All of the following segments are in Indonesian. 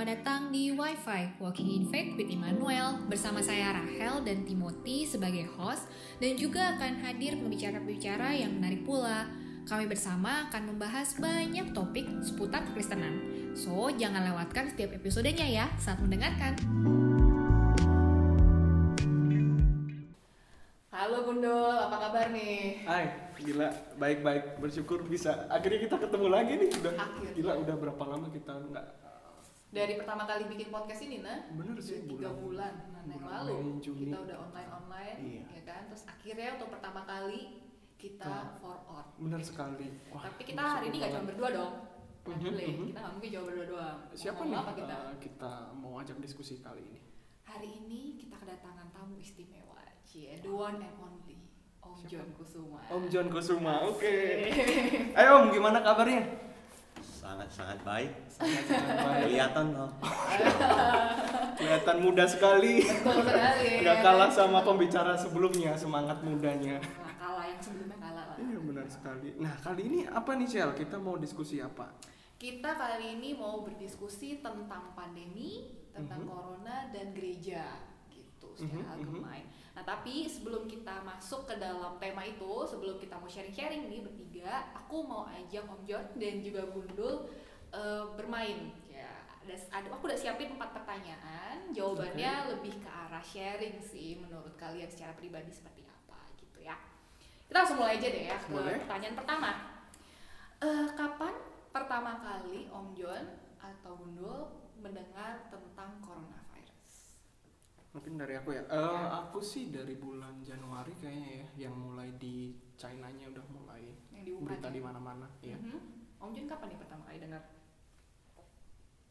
selamat datang di Wi-Fi Walking in Faith with Immanuel bersama saya Rahel dan Timothy sebagai host dan juga akan hadir pembicara-pembicara yang menarik pula. Kami bersama akan membahas banyak topik seputar kekristenan. So, jangan lewatkan setiap episodenya ya saat mendengarkan. Halo Gundul, apa kabar nih? Hai, gila, baik-baik, bersyukur bisa. Akhirnya kita ketemu lagi nih, udah Akhirnya. gila, udah berapa lama kita nggak Dari pertama kali bikin podcast ini, nah, bener sih tiga bulan nah, yang bulan lalu Juni. kita udah online online, Iya. ya kan? Terus akhirnya untuk pertama kali kita Nah. for out. bener sekali. Wah, Tapi kita hari ini nggak cuma berdua dong. Nggak Mhm, boleh, mhm. kita nggak mungkin cuma berdua doang. Siapa nih Apa kita? eh, kita mau ajak diskusi kali ini? Hari ini kita kedatangan tamu istimewa, cie, the one and only Om Siapa? John Kusuma. Om John Kusuma, oke. Ayo Om, gimana kabarnya? Sangat-sangat baik Sangat-sangat baik. kelihatan loh Kelihatan muda sekali. Nggak kalah sama pembicara sebelumnya, semangat mudanya. Nggak kalah yang sebelumnya kalah lah. Iya benar sekali. Nah kali ini apa nih Shell? Kita mau diskusi apa? Kita kali ini mau berdiskusi tentang pandemi, tentang Mhm. corona dan gereja gitu secara Mhm, mhm. agamai. Nah, tapi sebelum kita masuk ke dalam tema itu, sebelum kita mau sharing-sharing nih bertiga, aku mau ajak Om John dan juga Gundul eh, bermain. Ya, ada, ada aku udah siapin empat pertanyaan. Jawabannya lebih ke arah sharing sih menurut kalian secara pribadi seperti apa gitu ya. Kita langsung mulai aja deh ya ke Boleh. pertanyaan pertama. Eh, kapan pertama kali Om John atau Gundul mendengar tentang coronavirus? Mungkin dari aku ya. Eh, aku sih dari bulan Januari kayaknya ya, yang mulai di China-nya udah mulai Yang di Wuhan berita ya? di mana-mana. Iya. Mhm. Om John kapan nih pertama kali dengar?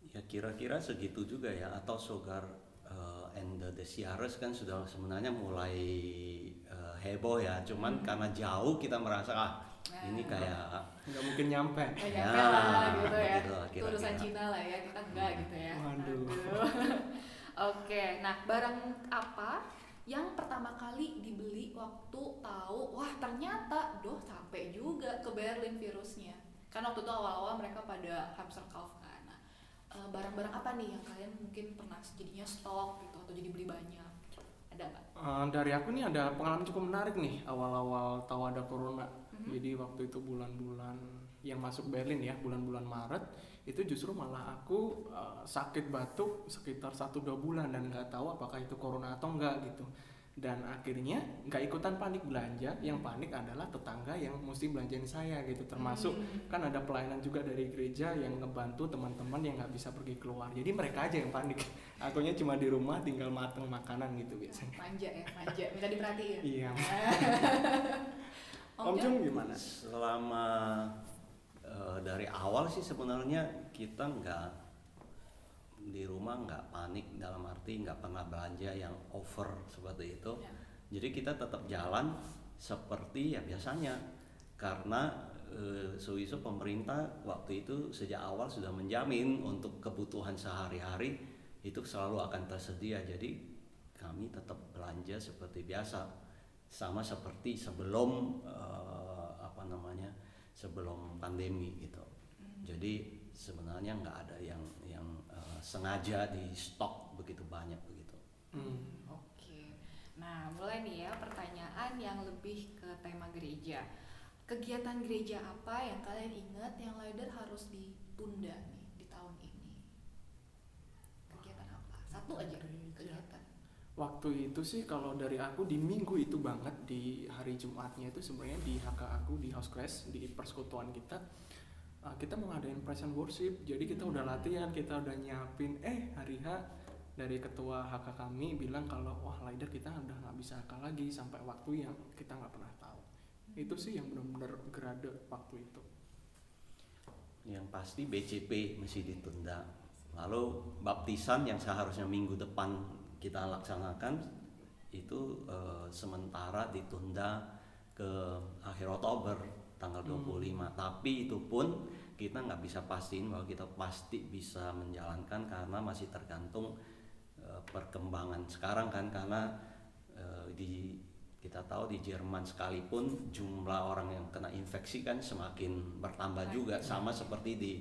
ya kira-kira segitu juga ya atau sogar eh, and the, CRS kan sudah sebenarnya mulai eh, heboh ya cuman Hmm. karena jauh kita merasa ah ini Nah. kayak Nggak mungkin nyampe. Nggak Ya, nyampe lah gitu ya. lah Itu urusan Cina lah ya, kita enggak gitu ya. Waduh. Aduh. Oke, nah barang apa yang pertama kali dibeli waktu tahu wah ternyata doh sampai juga ke Berlin virusnya. Kan waktu itu awal-awal mereka pada hamster kauf kan. Nah, eh, barang-barang apa nih yang kalian mungkin pernah jadinya stok gitu atau jadi beli banyak? Ada nggak? Eh, dari aku nih ada pengalaman cukup menarik nih awal-awal tahu ada corona. Mhm. Jadi waktu itu bulan-bulan yang masuk Berlin ya, bulan-bulan Maret itu justru malah aku eh, sakit batuk sekitar 1-2 bulan dan nggak tahu apakah itu corona atau enggak gitu. Dan akhirnya nggak ikutan panik belanja, yang panik adalah tetangga yang mesti belanjain saya gitu. Termasuk Hmm. kan ada pelayanan juga dari gereja yang ngebantu teman-teman yang nggak bisa pergi keluar. Jadi mereka aja yang panik. Akunya cuma di rumah tinggal mateng makanan gitu biasanya. manja ya, manja. Minta diperhatiin. Iya. Om Om? Jung gimana? selama eh, dari awal sih sebenarnya kita nggak di rumah nggak panik dalam arti nggak pernah belanja yang over seperti itu. Ya. jadi kita tetap jalan seperti ya biasanya. Karena seuiso pemerintah waktu itu sejak awal sudah menjamin untuk kebutuhan sehari-hari itu selalu akan tersedia. Jadi kami tetap belanja seperti biasa. Sama seperti sebelum eh, apa namanya sebelum pandemi gitu. Jadi sebenarnya nggak ada yang sengaja di stok begitu banyak begitu Hmm. Oke. Nah, mulai nih ya pertanyaan yang lebih ke tema gereja. Kegiatan gereja apa yang kalian ingat yang Lider harus ditunda nih di tahun ini? Kegiatan apa? Satu aja kegiatan. Waktu itu sih kalau dari aku di minggu itu banget di hari Jumatnya itu sebenarnya di HK aku di house class di persekutuan kita uh, kita mau ngadain praise and worship. Jadi kita udah latihan kita udah nyiapin. Eh hari H dari ketua HK kami bilang kalau wah leader kita udah nggak bisa HK lagi sampai waktu yang kita nggak pernah tahu. Itu sih yang benar-benar gerade waktu itu. Yang pasti BCP masih ditunda. Lalu baptisan yang seharusnya minggu depan kita laksanakan itu eh, sementara ditunda ke akhir Oktober tanggal Hmm. 25 tapi itu pun kita nggak bisa pastiin bahwa kita pasti bisa menjalankan karena masih tergantung eh, perkembangan sekarang kan. Karena eh, di kita tahu di Jerman sekalipun jumlah orang yang kena infeksi kan semakin bertambah juga sama seperti di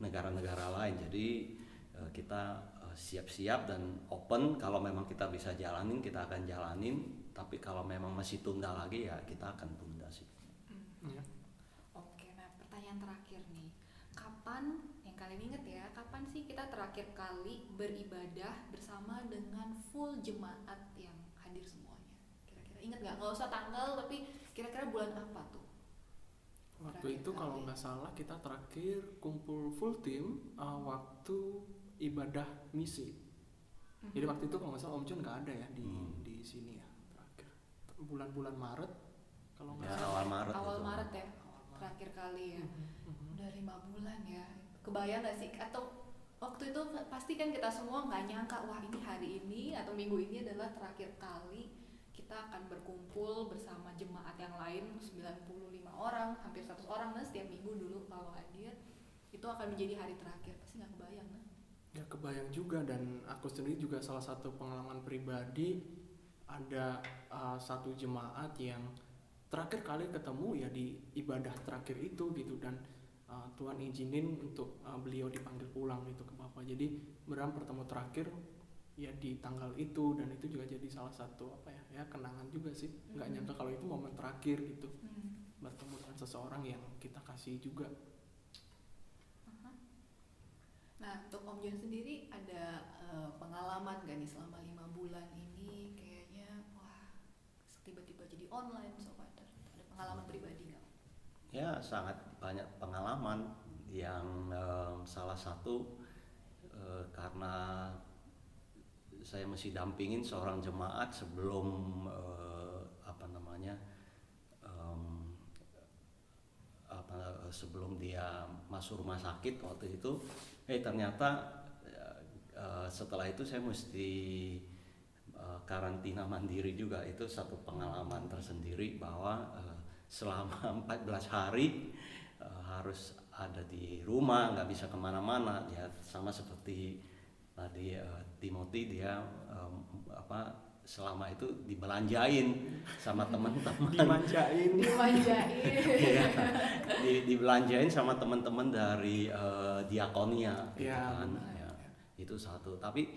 negara-negara lain. Jadi eh, kita siap-siap dan open. Kalau memang kita bisa jalanin kita akan jalanin. Tapi kalau memang masih tunda lagi ya kita akan tunda sih. Hmm. Iya. Oke, nah pertanyaan terakhir kapan yang kalian inget ya, kapan sih kita terakhir kali beribadah bersama dengan full jemaat yang hadir semuanya? Kira-kira inget nggak? Nggak usah tanggal, tapi kira-kira bulan apa tuh? Waktu Terakhir itu kalau nggak salah kita terakhir kumpul full team uh, waktu ibadah misi. Jadi waktu itu kalau nggak salah Om John nggak ada ya di Hmm. di sini ya terakhir bulan-bulan Maret kalau nggak ya salah. awal Maret awal itu. Maret ya, terakhir kali ya. Mhm. Udah lima bulan ya. Kebayang nggak sih? Atau waktu itu pasti kan kita semua nggak nyangka wah ini hari ini atau minggu ini adalah terakhir kali kita akan berkumpul bersama jemaat yang lain 95 orang hampir 100 orang. Nah setiap minggu dulu kalau hadir itu akan menjadi hari terakhir. Pasti nggak kebayang nah Ya kebayang juga. Dan aku sendiri juga salah satu pengalaman pribadi ada uh, satu jemaat yang terakhir kali ketemu ya di ibadah terakhir itu gitu. Dan uh, Tuhan izinin untuk uh, beliau dipanggil pulang gitu ke Bapak. Jadi beneran pertemu terakhir ya di tanggal itu dan itu juga jadi salah satu apa ya ya kenangan juga sih. Nggak Mhm. nyangka kalau itu momen terakhir gitu hmm. bertemu dengan seseorang yang kita kasih juga. aha. nah untuk Om John sendiri ada eh, pengalaman gak nih selama lima bulan ini kayaknya wah tiba-tiba jadi online so ada ada pengalaman pribadi Ya sangat banyak pengalaman yang em, salah satu eh, karena saya mesti dampingin seorang jemaat sebelum eh, apa namanya em, apa sebelum dia masuk rumah sakit waktu itu. Eh ternyata eh, setelah itu saya mesti eh, karantina mandiri juga. Itu satu pengalaman tersendiri bahwa eh, selama 14 hari eh, harus ada di rumah nggak bisa ke mana-mana ya sama seperti tadi eh, Timothy dia em, apa selama itu dibelanjain sama teman-teman Dimanjain. dimanjain Iya. di, dibelanjain sama teman-teman dari eh, diakonia gitu Iya, kan. Ya, itu satu tapi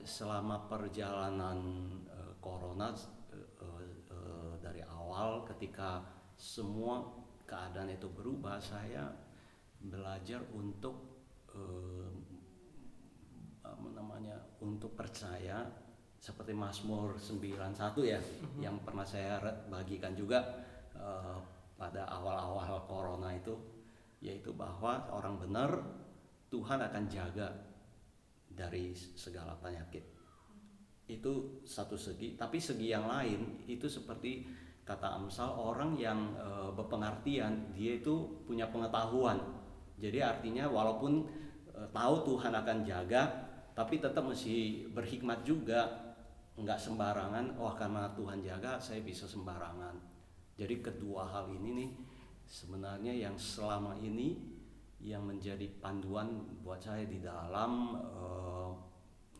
selama perjalanan eh, corona eh, eh, eh, dari awal ketika semua keadaan itu berubah saya belajar untuk eh, apa namanya untuk percaya seperti Mazmur 91 ya yang pernah saya bagikan juga eh, pada awal-awal corona itu yaitu bahwa orang benar Tuhan akan jaga dari segala penyakit. Itu satu segi tapi segi yang lain itu seperti kata Amsal orang yang eh, berpengertian. Dia itu punya pengetahuan. Jadi artinya walaupun eh, tahu Tuhan akan jaga tapi tetap mesti berhikmat juga. Nggak sembarangan wah karena Tuhan jaga saya bisa sembarangan. Jadi kedua hal ini nih sebenarnya yang selama ini yang menjadi panduan buat saya di dalam eh,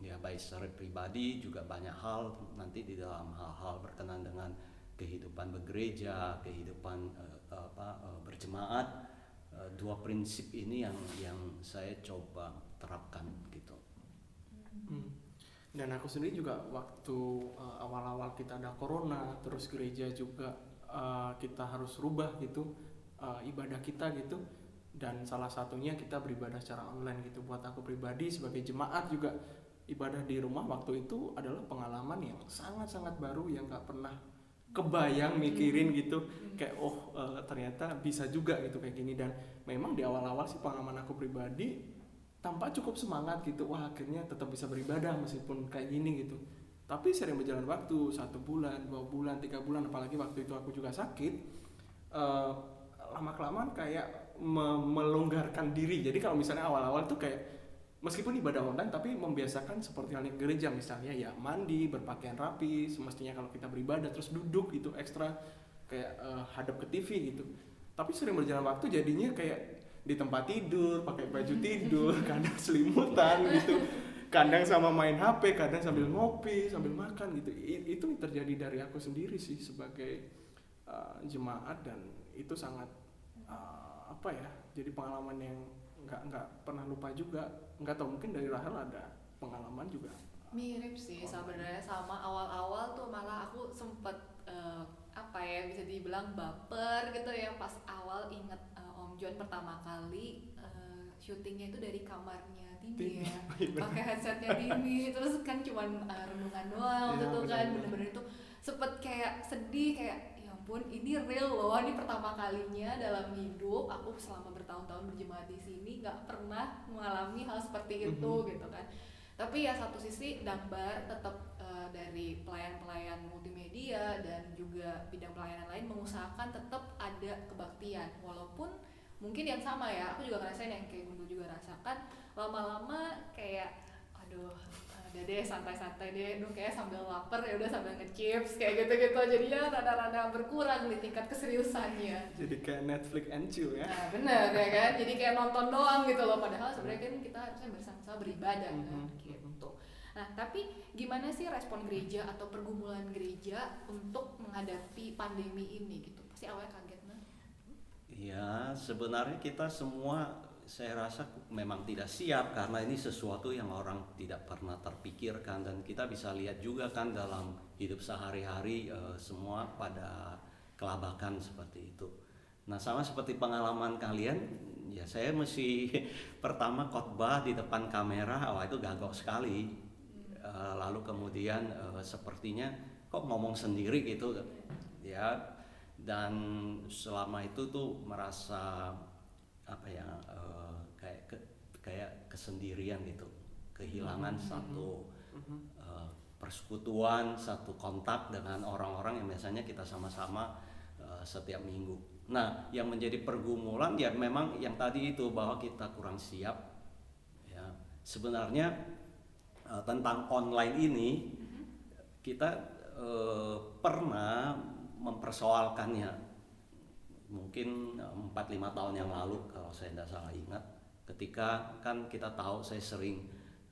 ya baik secara pribadi juga banyak hal nanti di dalam hal-hal berkenan dengan kehidupan bergereja kehidupan eh, apa eh, berjemaat Eh, dua prinsip ini yang yang saya coba terapkan gitu Hmm. Dan aku sendiri juga waktu uh, awal-awal kita ada corona, terus gereja juga uh, kita harus rubah gitu uh, ibadah kita gitu. Dan salah satunya kita beribadah secara online gitu. Buat aku pribadi sebagai jemaat juga ibadah di rumah waktu itu adalah pengalaman yang sangat-sangat baru yang gak pernah kebayang mikirin gitu. Kayak oh uh, ternyata bisa juga gitu kayak gini. Dan memang di awal-awal sih pengalaman aku pribadi tampak cukup semangat gitu. Wah akhirnya tetap bisa beribadah meskipun kayak gini gitu. Tapi sering berjalan waktu satu bulan dua bulan tiga bulan apalagi waktu itu aku juga sakit eh, lama kelamaan kayak me- melonggarkan diri. Jadi kalau misalnya awal-awal tuh kayak meskipun ibadah online tapi membiasakan seperti halnya gereja misalnya ya mandi berpakaian rapi semestinya kalau kita beribadah terus duduk gitu ekstra kayak eh, hadap ke TV gitu. Tapi sering berjalan waktu jadinya kayak di tempat tidur pakai baju tidur kadang selimutan gitu. Kadang sama main HP kadang sambil ngopi sambil makan gitu. I- itu terjadi dari aku sendiri sih sebagai uh, jemaat dan itu sangat uh, apa ya jadi pengalaman yang nggak nggak pernah lupa juga. Nggak tahu mungkin dari Rahel ada pengalaman juga. Mirip sih sebenarnya sama. Awal-awal tuh malah aku sempet eh, apa ya bisa dibilang baper gitu ya. Pas awal inget eh, Om John pertama kali eh, syutingnya itu dari kamarnya Timi ya. Pakai headsetnya Timi terus kan cuman eh, renungan doang Iya, gitu kan. bener-bener. Itu sempet kayak sedih kayak ya ampun ini real loh ini pertama kalinya dalam hidup aku selama bertahun-tahun berjemaat di sini nggak pernah mengalami hal seperti itu Mhm. gitu kan tapi ya satu sisi Dambar tetap eh, dari pelayan-pelayan multimedia dan juga bidang pelayanan lain mengusahakan tetap ada kebaktian walaupun mungkin yang sama ya aku juga ngerasain yang kayak Gundul juga rasakan lama-lama kayak aduh ada deh santai-santai deh. Duh kayak sambil lapar ya udah sambil ngechips kayak gitu-gitu. Jadinya rada-rada berkurang di tingkat keseriusannya. Jadi kayak Netflix and chill ya. Nah bener ya kan, jadi kayak nonton doang gitu loh. Padahal sebenarnya kan kita harusnya bersama-sama beribadah kan? Mhm. gitu. Nah tapi gimana sih respon gereja atau pergumulan gereja untuk menghadapi pandemi ini gitu? Pasti awalnya kaget nah. Ya, sebenarnya kita semua saya rasa memang tidak siap karena ini sesuatu yang orang tidak pernah terpikirkan dan kita bisa lihat juga kan dalam hidup sehari-hari eh, semua pada kelabakan seperti itu. Nah, sama seperti pengalaman kalian, ya saya mesti pertama khotbah di depan kamera, wah itu gagok sekali. Eh, lalu kemudian eh, sepertinya kok ngomong sendiri gitu, ya dan selama itu tuh merasa apa ya eh, kayak ke- kayak kesendirian gitu. Kehilangan Mhm. satu Mhm. eh, persekutuan satu kontak dengan orang-orang yang biasanya kita sama-sama eh, setiap minggu. Nah yang menjadi pergumulan ya memang yang tadi itu bahwa kita kurang siap ya. Sebenarnya eh, tentang online ini kita eh, pernah mempersoalkannya mungkin 4-5 tahun yang lalu kalau saya tidak salah ingat ketika kan kita tahu saya sering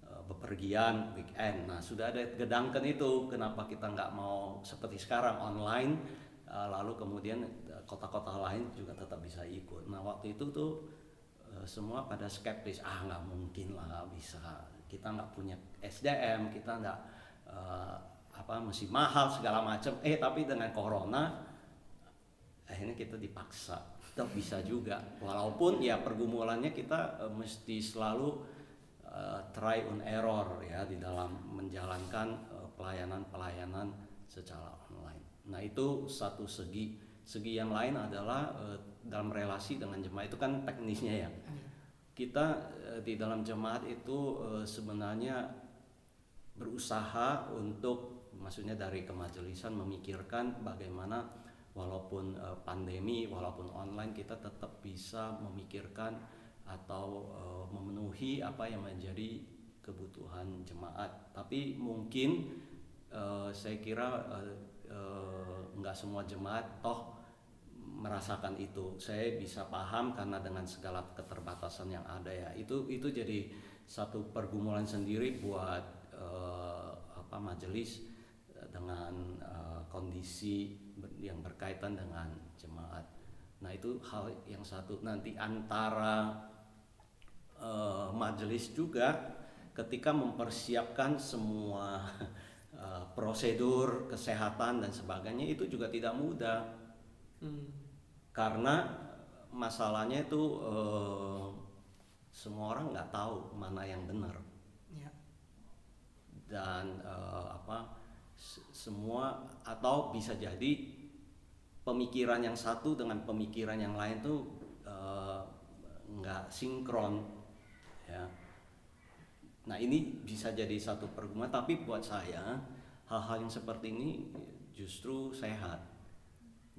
eh, bepergian weekend. Nah sudah ada gedangkan itu kenapa kita nggak mau seperti sekarang online eh, lalu kemudian eh, kota-kota lain juga tetap bisa ikut. Nah waktu itu tuh eh, semua pada skeptis ah nggak mungkin lah bisa. Kita nggak punya SDM kita nggak eh, apa mesti mahal segala macam. Eh tapi dengan corona akhirnya kita dipaksa tetap bisa juga walaupun ya pergumulannya kita eh, mesti selalu eh, try on error ya di dalam menjalankan eh, pelayanan-pelayanan secara online. Nah itu satu segi. Segi yang lain adalah eh, dalam relasi dengan jemaat itu kan teknisnya ya. Kita eh, di dalam jemaat itu eh, sebenarnya berusaha untuk maksudnya dari kemajelisan memikirkan bagaimana walaupun eh, pandemi walaupun online kita tetap bisa memikirkan atau eh, memenuhi apa yang menjadi kebutuhan jemaat. Tapi mungkin eh, saya kira eh, eh, nggak semua jemaat toh merasakan itu. Saya bisa paham karena dengan segala keterbatasan yang ada ya. Itu itu jadi satu pergumulan sendiri buat eh, apa majelis dengan eh, kondisi yang berkaitan dengan jemaat. Nah itu hal yang satu nanti antara eh, majelis juga ketika mempersiapkan semua eh, prosedur kesehatan dan sebagainya itu juga tidak mudah Hmm. karena masalahnya itu eh, semua orang nggak tahu mana yang benar Ya. dan eh, apa se- semua atau bisa jadi pemikiran yang satu dengan pemikiran yang lain tuh eh, nggak sinkron ya. Nah ini bisa jadi satu pergumulan tapi buat saya hal-hal yang seperti ini justru sehat.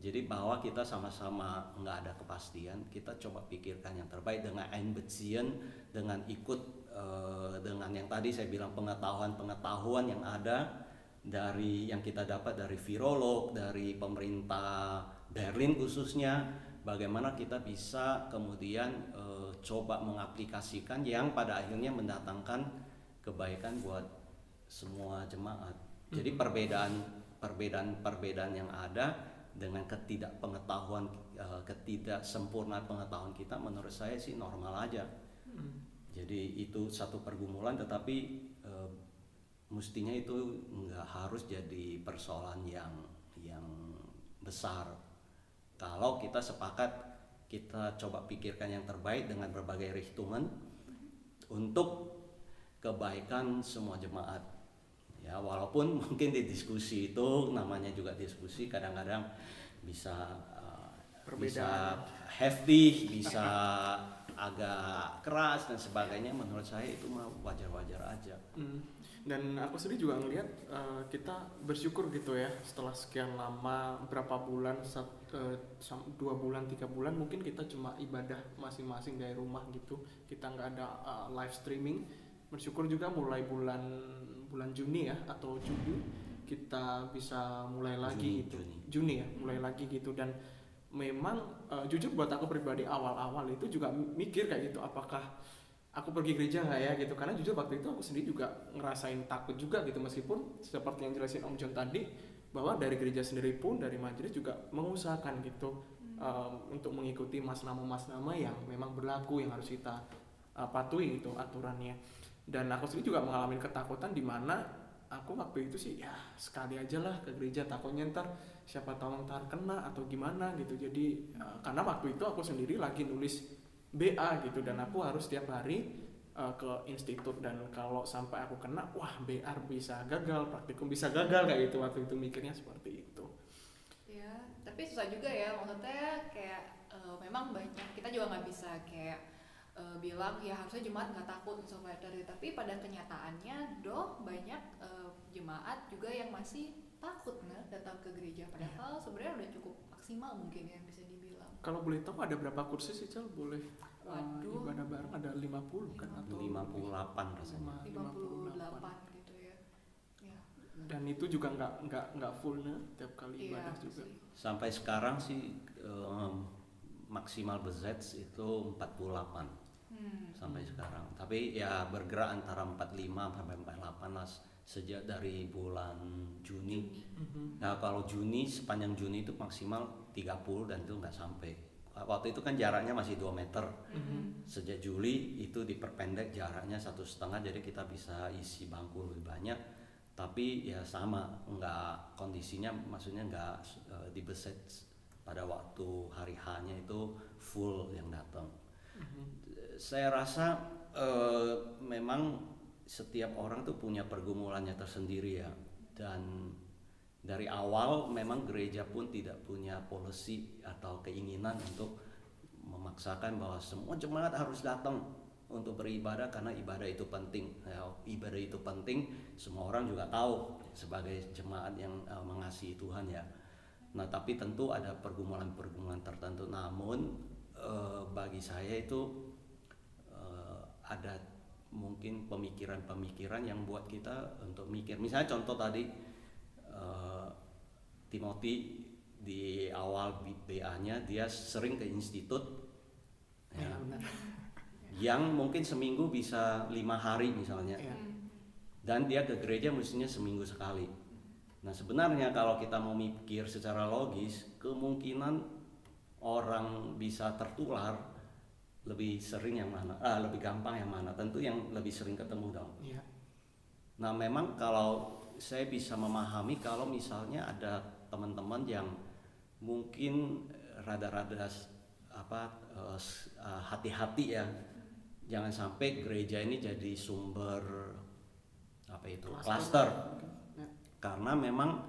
Jadi bahwa kita sama-sama nggak ada kepastian, kita coba pikirkan yang terbaik dengan einbeziehen, dengan ikut eh, dengan yang tadi saya bilang pengetahuan-pengetahuan yang ada dari yang kita dapat dari virolog, dari pemerintah Berlin khususnya, bagaimana kita bisa kemudian eh, coba mengaplikasikan yang pada akhirnya mendatangkan kebaikan buat semua jemaat. Jadi perbedaan perbedaan-perbedaan yang ada dengan ketidakpengetahuan eh, ketidaksempurnaan pengetahuan kita menurut saya sih normal aja. Jadi itu satu pergumulan tetapi mestinya itu nggak harus jadi persoalan yang yang besar. Kalau kita sepakat kita coba pikirkan yang terbaik dengan berbagai perhitungan untuk kebaikan semua jemaat. Ya walaupun mungkin di diskusi itu namanya juga diskusi kadang-kadang bisa uh, bisa hefty bisa agak keras dan sebagainya. Menurut saya itu mah wajar-wajar aja. Hmm. Dan aku sendiri juga ngelihat uh, kita bersyukur gitu ya setelah sekian lama berapa bulan sat- uh, dua bulan tiga bulan mungkin kita cuma ibadah masing-masing dari rumah gitu. Kita nggak ada uh, live streaming. Bersyukur juga mulai bulan bulan Juni ya atau Juli kita bisa mulai lagi Juni, gitu. Juni. Juni ya mulai lagi gitu. Dan memang uh, jujur buat aku pribadi awal-awal itu juga mikir kayak gitu apakah aku pergi gereja nggak ya gitu. Karena jujur waktu itu aku sendiri juga ngerasain takut juga gitu. Meskipun seperti yang jelasin Om John tadi bahwa dari gereja sendiri pun dari majelis juga mengusahakan gitu um, untuk mengikuti mas nama yang memang berlaku yang harus kita uh, patuhi itu aturannya. Dan aku sendiri juga mengalami ketakutan di mana aku waktu itu sih ya sekali aja lah ke gereja. Takutnya ntar siapa tahu ntar kena atau gimana gitu. Jadi uh, karena waktu itu aku sendiri lagi nulis BA gitu. Dan aku harus setiap hari uh, ke institut. Dan kalau sampai aku kena wah BR bisa gagal praktikum bisa gagal kayak gitu. Waktu itu mikirnya seperti itu. Ya tapi susah juga ya. Maksudnya kayak eh, memang banyak kita juga nggak bisa kayak eh, bilang ya harusnya jemaat nggak takut later tapi pada kenyataannya doh banyak eh, jemaat juga yang masih takut nggak datang ke gereja. Padahal sebenarnya udah cukup maksimal mungkin ya bisa dibilang. Kalau boleh tahu ada berapa kursi sih Cel? Boleh uh, Waduh. ibadah bareng ada 50 kan atau 58 rasanya. Lima- 58 gitu ya. Ya. Dan itu juga nggak nggak nggak full nih tiap kali iya ibadah juga. sih. sampai sekarang sih em, maksimal bezets itu 48 hmm. sampai sekarang. Tapi ya bergerak antara 45 sampai 48 lah sejak dari bulan Juni Mhm. nah kalau Juni sepanjang Juni itu maksimal 30 dan itu nggak sampai waktu itu kan jaraknya masih 2 meter Mhm. sejak Juli itu diperpendek jaraknya satu setengah jadi kita bisa isi bangku lebih banyak tapi ya sama nggak kondisinya maksudnya nggak eh, dibeset pada waktu hari H-nya itu full yang datang Mhm. saya rasa eh, memang setiap orang tuh punya pergumulannya tersendiri ya dan dari awal memang gereja pun tidak punya policy atau keinginan untuk memaksakan bahwa semua jemaat harus datang untuk beribadah karena ibadah itu penting. Ya, ibadah itu penting, semua orang juga tahu sebagai jemaat yang eh, mengasihi Tuhan ya. Nah, tapi tentu ada pergumulan-pergumulan tertentu. Namun eh, bagi saya itu eh, ada mungkin pemikiran-pemikiran yang buat kita untuk mikir. Misalnya contoh tadi eh, Timothy di awal BA-nya dia sering ke institut ya, ya, benar yang mungkin seminggu bisa lima hari misalnya ya. Dan dia ke gereja mestinya seminggu sekali. Nah sebenarnya kalau kita mau mikir secara logis kemungkinan orang bisa tertular lebih sering yang mana, ah, lebih gampang yang mana? Tentu yang lebih sering ketemu dong. Iya. Nah memang kalau saya bisa memahami kalau misalnya ada teman-teman yang mungkin rada-rada apa eh, eh, hati-hati ya jangan sampai gereja ini jadi sumber apa itu klaster Ya. karena memang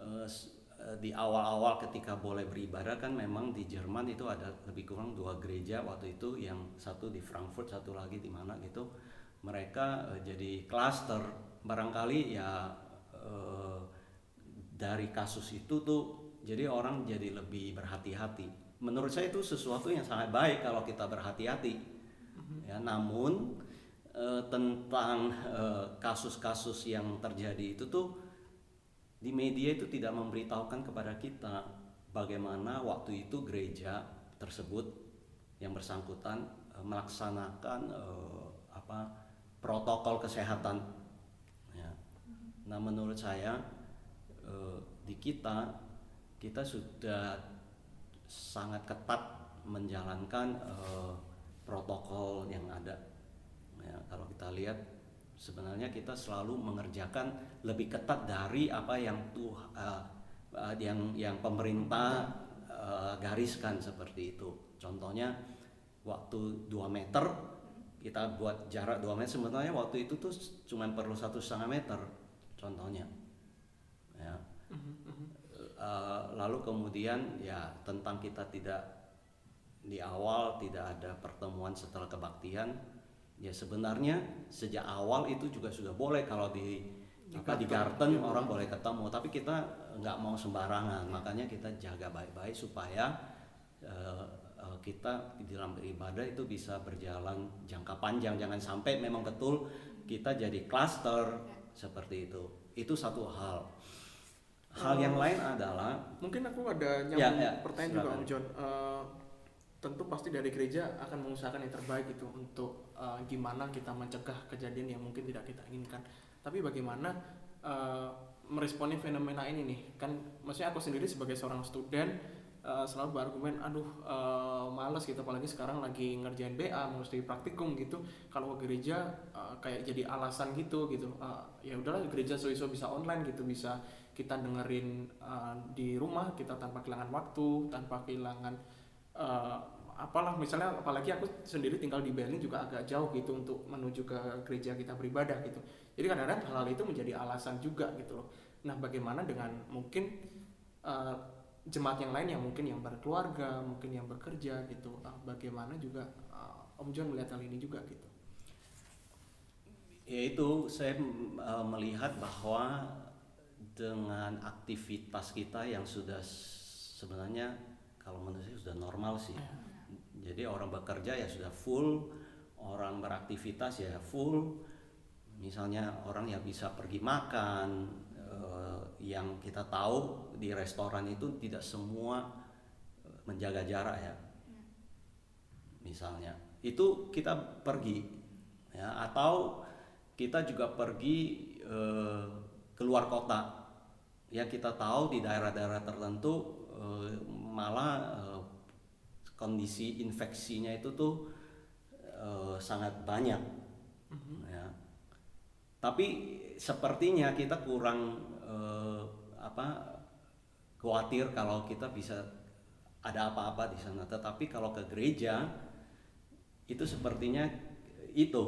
eh, di awal-awal ketika boleh beribadah kan memang di Jerman itu ada lebih kurang dua gereja waktu itu yang satu di Frankfurt satu lagi di mana gitu. Mereka eh, jadi klaster. Barangkali ya eh, dari kasus itu tuh jadi orang jadi lebih berhati-hati. Menurut saya itu sesuatu yang sangat baik kalau kita berhati-hati. Ya namun eh, tentang eh, kasus-kasus yang terjadi itu tuh di media itu tidak memberitahukan kepada kita bagaimana waktu itu gereja tersebut yang bersangkutan eh, melaksanakan eh, apa protokol kesehatan ya. nah menurut saya eh, di kita kita sudah sangat ketat menjalankan eh, protokol yang ada kita lihat sebenarnya kita selalu mengerjakan lebih ketat dari apa yang tuh uh, uh, yang yang pemerintah uh, gariskan seperti itu. Contohnya waktu 2 meter kita buat jarak 2 meter sebenarnya waktu itu tuh cuma perlu satu setengah meter contohnya ya lalu kemudian ya tentang kita tidak di awal tidak ada pertemuan setelah kebaktian ya sebenarnya sejak awal itu juga sudah boleh. Kalau di Di apa di garden iya. orang boleh ketemu tapi kita nggak mau sembarangan. Makanya kita jaga baik-baik supaya eh, eh, kita di dalam beribadah itu bisa berjalan jangka panjang. Jangan sampai memang betul kita jadi cluster seperti itu. Itu satu hal. Hal yang lain adalah Mungkin aku ada nyambung Ya, ya, pertanyaan juga silakan. Om John. Eh, tentu pasti dari gereja akan mengusahakan yang terbaik itu untuk eh, gimana kita mencegah kejadian yang mungkin tidak kita inginkan. Tapi bagaimana eh, meresponi fenomena ini nih? Kan maksudnya aku sendiri sebagai seorang student eh, selalu berargumen, aduh eh, males gitu apalagi sekarang lagi ngerjain BA, mesti praktikum gitu. Kalau gereja eh, kayak jadi alasan gitu gitu. Eh, ya udahlah gereja so-so bisa online gitu, bisa kita dengerin uh, di rumah kita tanpa kehilangan waktu tanpa kehilangan uh, apalah misalnya apalagi aku sendiri tinggal di Berlin juga agak jauh gitu untuk menuju ke gereja kita beribadah gitu. Jadi kadang-kadang hal itu menjadi alasan juga gitu loh. Nah bagaimana dengan mungkin uh, jemaat yang lain yang mungkin yang berkeluarga mungkin yang bekerja gitu uh, bagaimana juga uh, Om John melihat hal ini juga gitu? Ya itu saya uh, melihat bahwa dengan aktivitas kita yang sudah sebenarnya kalau menurut saya sudah normal sih. Jadi orang bekerja ya sudah full, orang beraktivitas ya full. Misalnya orang yang bisa pergi makan, eh, yang kita tahu di restoran itu tidak semua eh, menjaga jarak ya. Misalnya itu kita pergi ya atau kita juga pergi eh, keluar kota ya kita tahu di daerah-daerah tertentu eh, malah eh, kondisi infeksinya itu tuh eh, sangat banyak. Ya. Tapi sepertinya kita kurang eh, apa khawatir kalau kita bisa ada apa-apa di sana. Tetapi kalau ke gereja itu sepertinya itu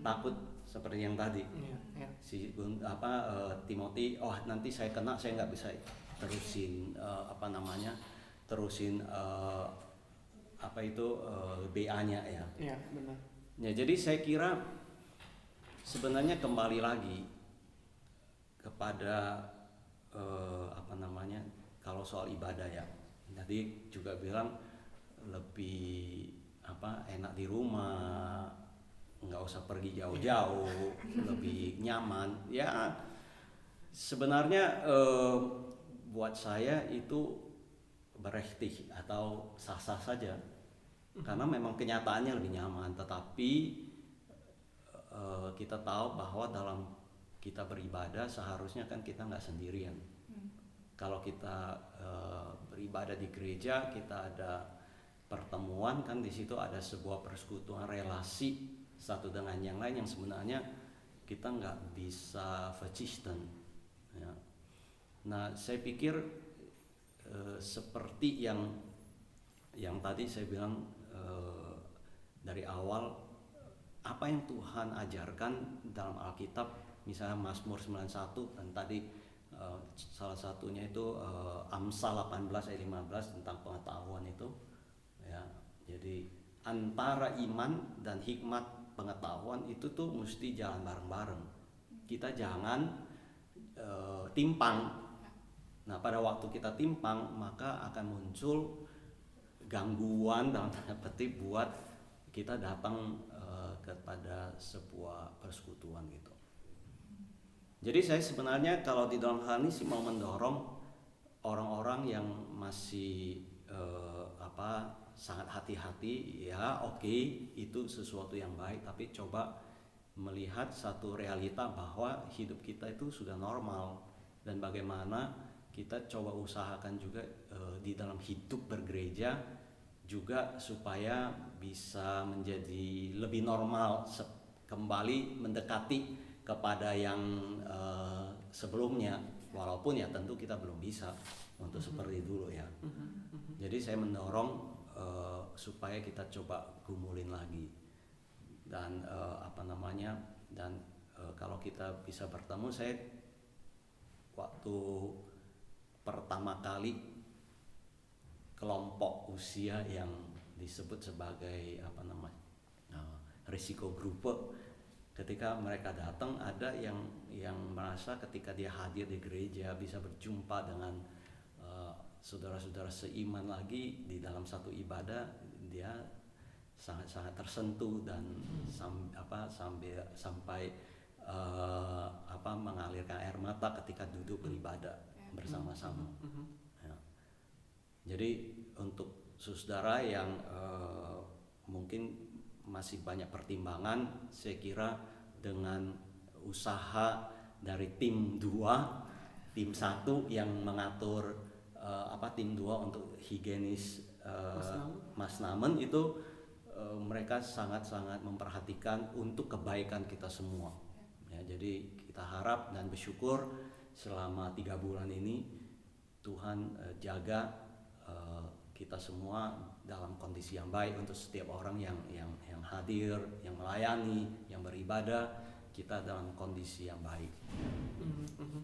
takut seperti yang tadi. Iya, iya. si apa eh, Timothy oh nanti saya kena saya nggak bisa terusin eh, apa namanya terusin eh, apa itu BA-nya ya. Iya, benar. Ya jadi saya kira sebenarnya kembali lagi kepada eh, apa namanya kalau soal ibadah ya. Tadi juga bilang lebih apa enak di rumah nggak usah pergi jauh-jauh lebih nyaman. Ya sebenarnya eh, buat saya itu berehti atau sah-sah saja. Karena memang kenyataannya lebih nyaman. Tetapi eh, kita tahu bahwa dalam kita beribadah seharusnya kan kita nggak sendirian. Kalau kita eh, beribadah di gereja kita ada pertemuan kan di situ ada sebuah persekutuan relasi satu dengan yang lain yang sebenarnya kita nggak bisa verzichten ya. nah saya pikir eh, seperti yang yang tadi saya bilang eh, dari awal apa yang Tuhan ajarkan dalam Alkitab misalnya Mazmur 91 dan tadi eh, salah satunya itu eh, Amsal 18 ayat 15 tentang pengetahuan itu ya. Jadi antara iman dan hikmat pengetahuan itu tuh mesti jalan bareng-bareng. Kita jangan eh, timpang nah pada waktu kita timpang maka akan muncul gangguan dalam tanda petik buat kita datang eh, kepada sebuah persekutuan gitu. Jadi saya sebenarnya kalau di dalam hal ini sih mau mendorong orang-orang yang masih eh, apa sangat hati-hati ya oke itu sesuatu yang baik tapi coba melihat satu realita bahwa hidup kita itu sudah normal. Dan bagaimana kita coba usahakan juga eh, di dalam hidup bergereja juga supaya bisa menjadi lebih normal kembali mendekati kepada yang eh, sebelumnya. Walaupun ya tentu kita belum bisa untuk seperti dulu ya. Jadi saya mendorong eh, supaya kita coba gumulin lagi. Dan eh, apa namanya dan eh, kalau kita bisa bertemu saya waktu pertama kali kelompok usia yang disebut sebagai apa namanya eh, risiko grup. Ketika mereka datang ada yang yang merasa ketika dia hadir di gereja bisa berjumpa dengan eh, saudara-saudara seiman lagi di dalam satu ibadah dia sangat-sangat tersentuh dan sam- apa sampai sampai eh, apa mengalirkan air mata ketika duduk beribadah bersama-sama. Mhm. Ya. Jadi untuk saudara yang eh, mungkin masih banyak pertimbangan, saya kira dengan usaha dari tim dua, tim satu yang mengatur eh, apa tim dua untuk higienis eh, Mas Namen. Mas Namen itu eh, mereka sangat-sangat memperhatikan untuk kebaikan kita semua. Ya, jadi kita harap dan bersyukur selama tiga bulan ini Tuhan eh, jaga eh, kita semua dalam kondisi yang baik untuk setiap orang yang yang yang hadir, yang melayani, yang beribadah, kita dalam kondisi yang baik. Mhm, mhm.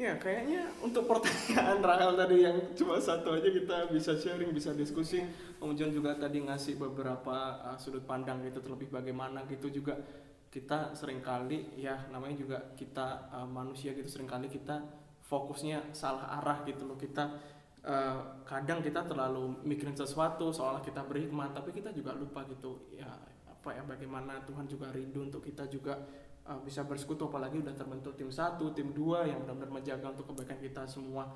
Ya kayaknya untuk pertanyaan Rahel tadi yang cuma satu aja kita bisa sharing, bisa diskusi. Om John juga tadi ngasih beberapa uh, sudut pandang gitu terlebih bagaimana gitu juga kita sering kali ya namanya juga kita uh, manusia gitu sering kali kita fokusnya salah arah gitu loh kita uh, kadang kita terlalu mikirin sesuatu seolah kita berhikmat tapi kita juga lupa gitu ya apa ya bagaimana Tuhan juga rindu untuk kita juga uh, bisa bersekutu apalagi udah terbentuk tim satu, tim dua yang benar-benar menjaga untuk kebaikan kita semua.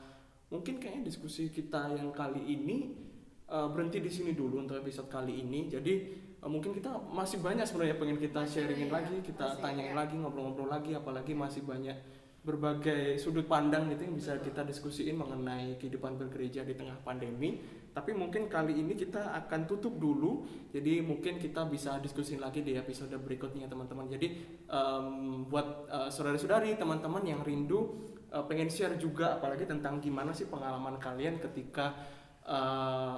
Mungkin kayaknya diskusi kita yang kali ini uh, berhenti di sini dulu untuk episode kali ini. Jadi mungkin kita masih banyak sebenarnya pengen kita Masih sharingin ya, lagi, kita masih tanyain ya. lagi, ngobrol-ngobrol lagi, apalagi masih banyak berbagai sudut pandang gitu yang bisa kita diskusiin mengenai kehidupan bergereja di tengah pandemi. Tapi mungkin kali ini kita akan tutup dulu. Jadi mungkin kita bisa diskusin lagi di episode berikutnya teman-teman. Jadi em, buat eh, saudara-saudari, teman-teman yang rindu eh, pengen share juga apalagi tentang gimana sih pengalaman kalian ketika eh,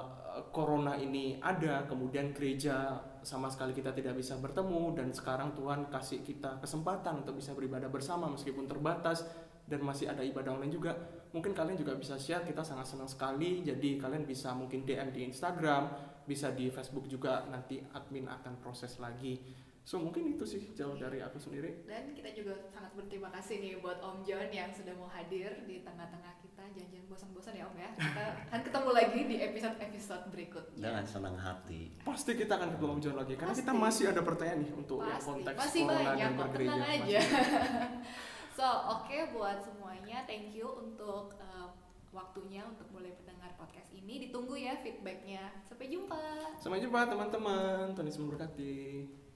corona ini ada, kemudian gereja sama sekali kita tidak bisa bertemu dan sekarang Tuhan kasih kita kesempatan untuk bisa beribadah bersama meskipun terbatas dan masih ada ibadah online juga. Mungkin kalian juga bisa share, kita sangat senang sekali. Jadi kalian bisa mungkin DM di Instagram, bisa di Facebook juga nanti admin akan proses lagi. So mungkin itu sih jauh dari aku sendiri. Dan kita juga sangat berterima kasih nih buat Om John yang sudah mau hadir di tengah-tengah kita. Jangan-jangan bosan-bosan ya Om ya. Kita akan ketemu lagi di episode-episode berikutnya. Dengan senang hati. Pasti kita akan ketemu Om John lagi karena kita Pasti. masih ada pertanyaan nih untuk yang Pasti, konteks masih corona banyak dan kok, tenang Masih aja. so, oke buat semuanya, thank you untuk uh, waktunya untuk mulai mendengar podcast ini. Ditunggu ya feedbacknya. Sampai jumpa. Sampai jumpa teman-teman. Tuhan Yesus memberkati.